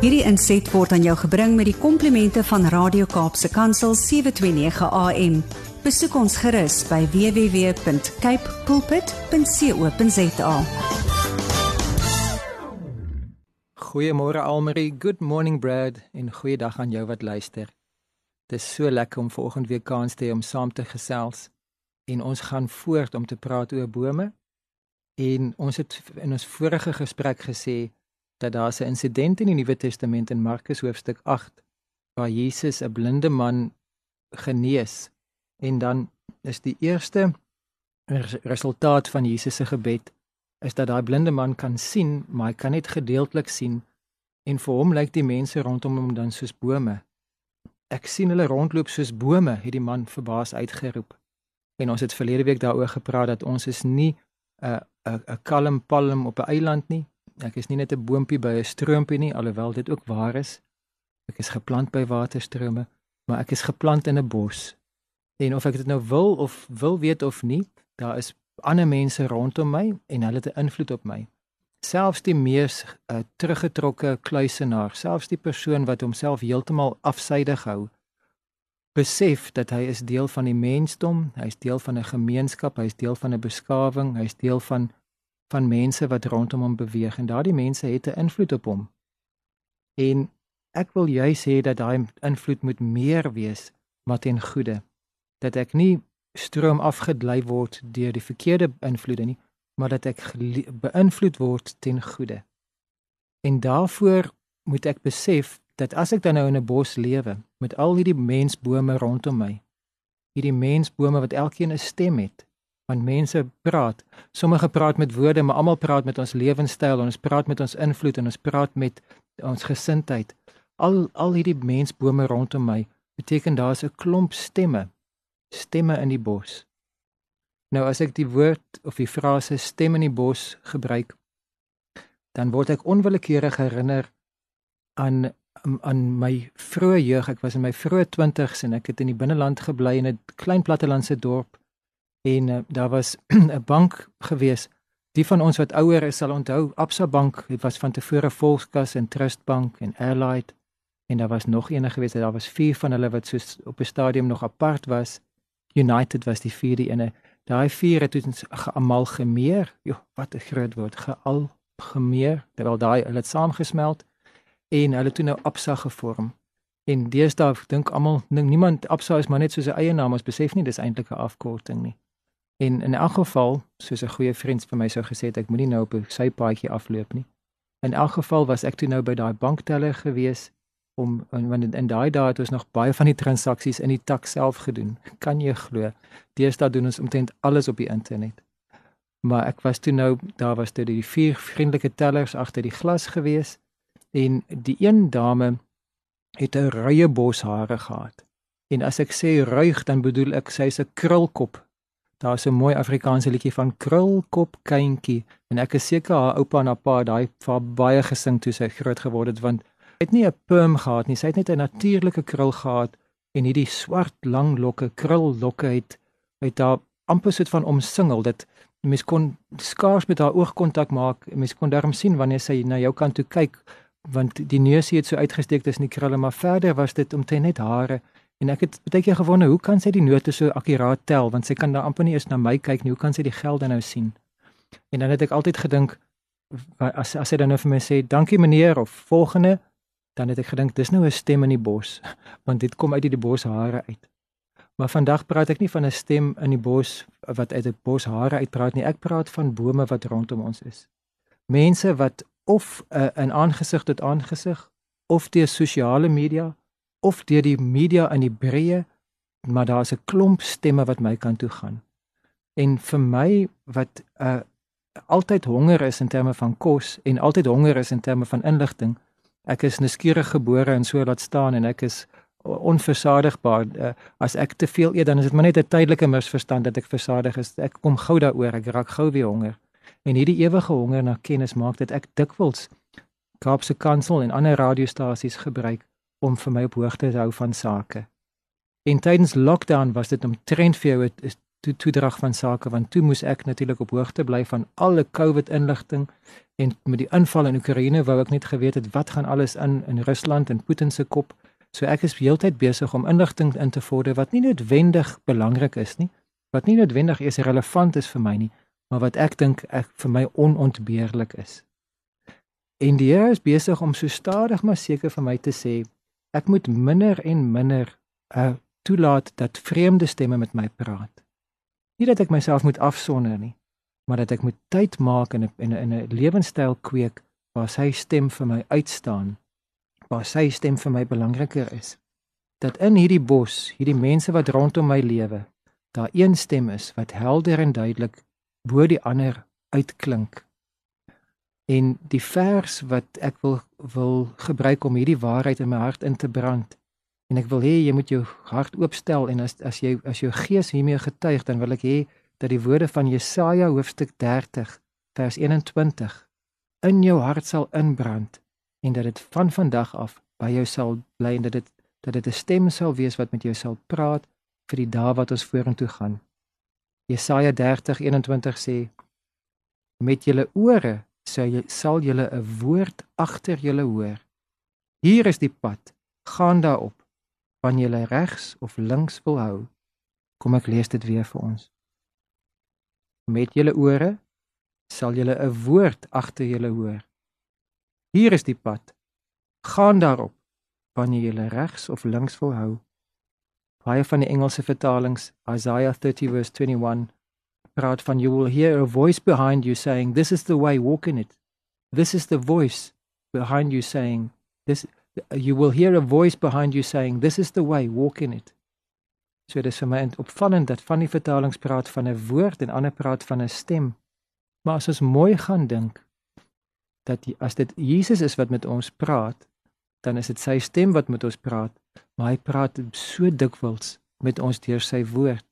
Hierdie inset word aan jou gebring met die komplimente van Radio Kaapse Kansel 729 AM. Besoek ons gerus by www.cape pulpit.co.za. Goeiemôre Almarie, good morning Brad en goeiedag aan jou wat luister. Dit is so lekker om vanoggend weer kans te hê om saam te gesels en ons gaan voort om te praat oor bome. En ons het in ons vorige gesprek gesê dat daar 'n insident in die Nuwe Testament in Markus hoofstuk 8 waar Jesus 'n blinde man genees en dan is die eerste resultaat van Jesus se gebed is dat daai blinde man kan sien, maar hy kan net gedeeltelik sien en vir hom lyk die mense rondom hom dan soos bome. Ek sien hulle rondloop soos bome, het die man verbaas uitgeroep. En ons het verlede week daaroor gepraat dat ons is nie 'n 'n 'n kalm palm op 'n eiland nie. Ek is nie net 'n boontjie by 'n stroompie nie, alhoewel dit ook waar is. Ek is geplant by waterstrome, maar ek is geplant in 'n bos. En of ek dit nou wil of wil weet of nie, daar is ander mense rondom my en hulle het 'n invloed op my. Selfs die mees uh, teruggetrokke kluisenaar, selfs die persoon wat homself heeltemal afsydig hou, besef dat hy is deel van die mensdom, hy is deel van 'n gemeenskap, hy is deel van 'n beskawing, hy is deel van van mense wat rondom hom beweeg en daardie mense het 'n invloed op hom. En ek wil juis sê dat daai invloed moet meer wees maar ten goeie. Dat ek nie stroom afgedlei word deur die verkeerde invloede nie, maar dat ek beïnvloed word ten goeie. En daarvoor moet ek besef dat as ek dan nou in 'n bos lewe met al hierdie mensbome rondom my, hierdie mensbome wat elkeen 'n stem het, want mense praat. Sommige praat met woorde, maar almal praat met ons lewenstyl en ons praat met ons invloed en ons praat met ons gesindheid. Al al hierdie mensbome rondom my beteken daar's 'n klomp stemme, stemme in die bos. Nou as ek die woord of die frase stem in die bos gebruik, dan word ek onwillekeurig herinner aan aan my vroeë jeug. Ek was in my vroeë 20's en ek het in die binneland gebly in 'n klein plattelandse dorp en uh, daar was 'n bank gewees. Die van ons wat ouer is sal onthou Absa Bank, dit was van tevore Volkskas en Trust Bank en Allied en daar was nog een gewees, daar was vier van hulle wat soos op 'n stadium nog apart was. United was die vierde ene. Daai vier het ons geamalgemeer. Jo, wat 'n groot woord, gealgemeer. Terwyl daai hulle het saamgesmelt en hulle toe nou Absa gevorm. En deesdae dink almal niemand Absa is maar net so 'n eie naam, ons besef nie dis eintlik 'n afkorting nie. En in elk geval, soos 'n goeie vriend vir my sou gesê het, ek moenie nou op 'n sypaadjie afloop nie. In elk geval was ek toe nou by daai bankteller gewees om want in, in daai dae het ons nog baie van die transaksies in die tak self gedoen. Kan jy glo? Deesdae doen ons omtrent alles op die internet. Maar ek was toe nou, daar was dit die vier vriendelike tellers agter die glas gewees en die een dame het 'n ruie bos hare gehad. En as ek sê ruig, dan bedoel ek sy's 'n krulkop Daar's 'n mooi Afrikaanse liedjie van Krulkop Kindjie en ek is seker haar oupa en haar pa daai vir baie gesing toe sy groot geword het want hy het nie 'n perm gehad nie, sy het net 'n natuurlike krul gehad en hierdie swart lang lokke, krullokke het het daar amper soet van omsingel dit mens kon skaars met haar oogkontak maak mens kon darm sien wanneer sy na jou kant toe kyk want die neusie het so uitgesteek tussen die krulle maar verder was dit omtrent net hare En ek het baie keer gewonder, hoe kan sy die note so akkuraat tel want sy kan daar amper nie eens na my kyk nie. Hoe kan sy die gelde nou sien? En dan het ek altyd gedink as as sy dan nou vir my sê, "Dankie meneer" of volgende, dan het ek gedink dis nou 'n stem in die bos, want dit kom uit die bos hare uit. Maar vandag praat ek nie van 'n stem in die bos wat uit 'n bos hare uitpraat nie. Ek praat van bome wat rondom ons is. Mense wat of uh, in aangesig tot aangesig of deur sosiale media of deur die media in die breë, maar daar's 'n klomp stemme wat my kant toe gaan. En vir my wat 'n uh, altyd honger is in terme van kos en altyd honger is in terme van inligting. Ek is nuuskierig gebore en so laat staan en ek is onversadigbaar. Uh, as ek te veel eet dan is dit maar net 'n tydelike misverstand dat ek versadig is. Ek kom gou daaroor, ek raak gou weer honger. En hierdie ewige honger na kennis maak dat ek dikwels Kaapse Kansel en ander radiostasies gebruik om vir my op hoogte te hou van sake. En tydens lockdown was dit omtrent vir jou 'n toe toedrag van sake want toe moes ek natuurlik op hoogte bly van alle COVID inligting en met die inval in Oekraïne wou ek net geweet het wat gaan alles in in Rusland en Putin se kop. So ek is heeltyd besig om inligting in te vorder wat nie noodwendig belangrik is nie, wat nie noodwendig eens relevant is vir my nie, maar wat ek dink ek vir my onontbeerlik is. En die Here is besig om so stadig maar seker vir my te sê ek moet minder en minder uh toelaat dat vreemde stemme met my praat. Nie dat ek myself moet afsonder nie, maar dat ek moet tyd maak in 'n in 'n 'n lewenstyl kweek waar sy stem vir my uitstaan, waar sy stem vir my belangriker is. Dat in hierdie bos, hierdie mense wat rondom my lewe, daar een stem is wat helder en duidelik bo die ander uitklink. En die vers wat ek wil wil gebruik om hierdie waarheid in my hart in te brand En ek wil hê jy moet jou hart oopstel en as as jy as jou gees hiermee getuig, dan wil ek hê dat die woorde van Jesaja hoofstuk 30 vers 21 in jou hart sal inbrand en dat dit van vandag af by jou sal bly en dat dit dat dit 'n stem sal wees wat met jou sal praat vir die dae wat ons vorentoe gaan. Jesaja 30:21 sê met julle ore sal jy sal julle 'n woord agter julle hoor. Hier is die pad, gaan daarop van julle regs of links wil hou. Kom ek lees dit weer vir ons. Met julle ore sal julle 'n woord agter julle hoor. Hier is die pad. Gaan daarop wanneer julle regs of links wil hou. Baie van die Engelse vertalings, Isaiah 30 verse 21, praat van you will hear a voice behind you saying this is the way walk in it. This is the voice behind you saying this you will hear a voice behind you saying this is the way walk in it so dis vir my opvallend dat van die vertalings praat van 'n woord en ander praat van 'n stem. Maar as ons mooi gaan dink dat die, as dit Jesus is wat met ons praat dan is dit sy stem wat met ons praat. Maar hy praat so dikwels met ons deur sy woord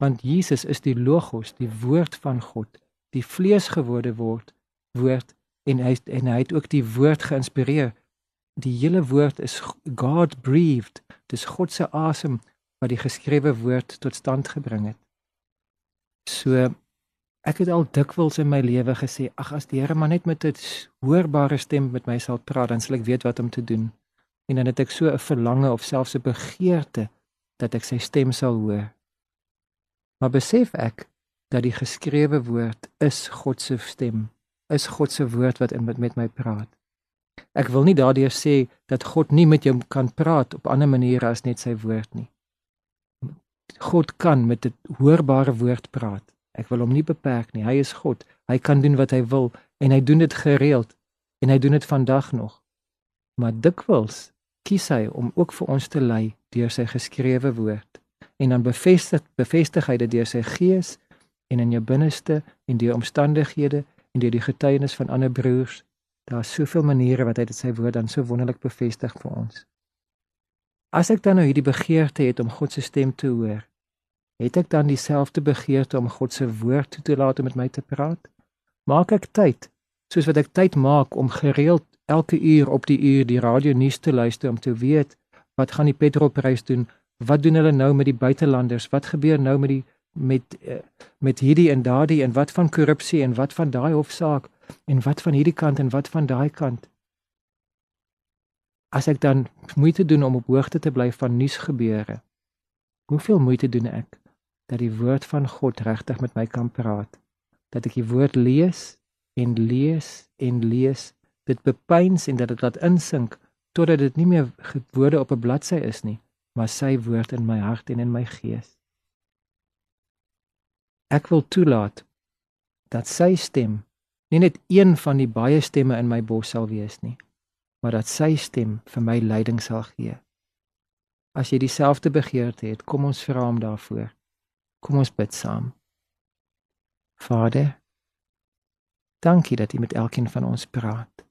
want Jesus is die logos die woord van God die vleesgeworde word woord en hy en hy het ook die woord geïnspireer die hele woord is God breathed. Dis God se asem wat die geskrewe woord tot stand gebring het. So ek het al dikwels in my lewe gesê, ag as die Here maar net met 'n hoorbare stem met my sal praat, dan sal ek weet wat om te doen. En dan het ek so 'n verlange of selfs 'n begeerte dat ek sy stem sal hoor. Maar besef ek dat die geskrewe woord is God se stem, is God se woord wat in met, my praat. Ek wil nie daardeur sê dat God nie met jou kan praat op ander maniere as net sy woord nie. God kan met 'n hoorbare woord praat. Ek wil hom nie beperk nie. Hy is God. Hy kan doen wat hy wil en hy doen dit gereeld en hy doen dit vandag nog. Maar dikwels kies hy om ook vir ons te lei deur sy geskrewe woord en dan bevestig bevestig hy dit deur sy gees en in jou binneste en deur omstandighede en deur die getuienis van ander broers Daar's soveel maniere wat hy dit sy woord dan so wonderlik bevestig vir ons. As ek dan nou hierdie begeerte het om God se stem te hoor, het ek dan dieselfde begeerte om God se woord toe te laat om met my te praat? Maak ek tyd soos wat ek tyd maak om gereeld elke uur op die uur die radio nuus te luister om te weet wat gaan die petrolprys doen? Wat doen hulle nou met die buitelanders? Wat gebeur nou met die met eh, met hierdie en daardie en wat van korrupsie en wat van daai hofsaak? en wat van hierdie kant en wat van daai kant. As ek dan moeite doen om op hoogte te bly van nuusgebeure, hoeveel moeite doen ek dat die woord van God regtig met my kan praat? Dat ek die woord lees en lees en lees, dit bepeins en dat dit laat insink totdat dit nie meer woorde op 'n bladsy is nie, maar sy woord in my hart en in my gees. Ek wil toelaat dat sy stem nie net een van die baie stemme in my bos sal wees nie, maar dat sy stem vir my leiding sal gee. As jy dieselfde begeerte het, kom ons vra hom daarvoor. Kom ons bid saam. Vader, dankie dat U met elkeen van ons praat.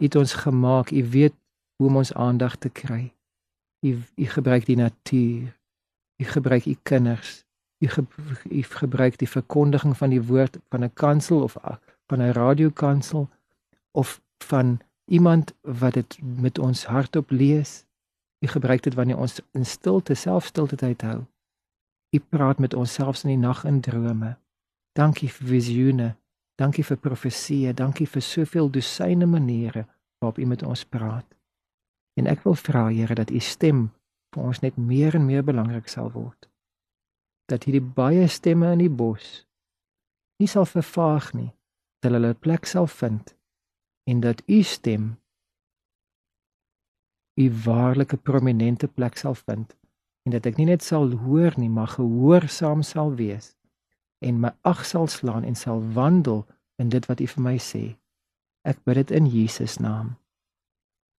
U het ons gemaak, U weet hoe om ons aandag te kry. U U gebruik die natuur. U gebruik U kinders. U, ge, gebruik die verkondiging van die woord van 'n kansel of van 'n radiokansel of van iemand wat dit met ons hardop lees. U gebruik dit wanneer ons in stilte self stilte tyd hou. U praat met ons selfs in die nag in drome. Dankie vir visioene. Dankie vir profeseë. Dankie vir soveel dosyne maniere waarop U met ons praat. En ek wil vra Here dat U stem vir ons net meer en meer belangrik sal word. Dat hierdie baie stemme in die bos nie sal vervaag nie, dat hulle 'n plek sal vind en dat U stem u waarlike prominente plek sal vind en dat ek nie net sal hoor nie, maar gehoorsaam sal wees en my ag sal slaan en sal wandel in dit wat u vir my sê. Ek bid dit in Jesus naam.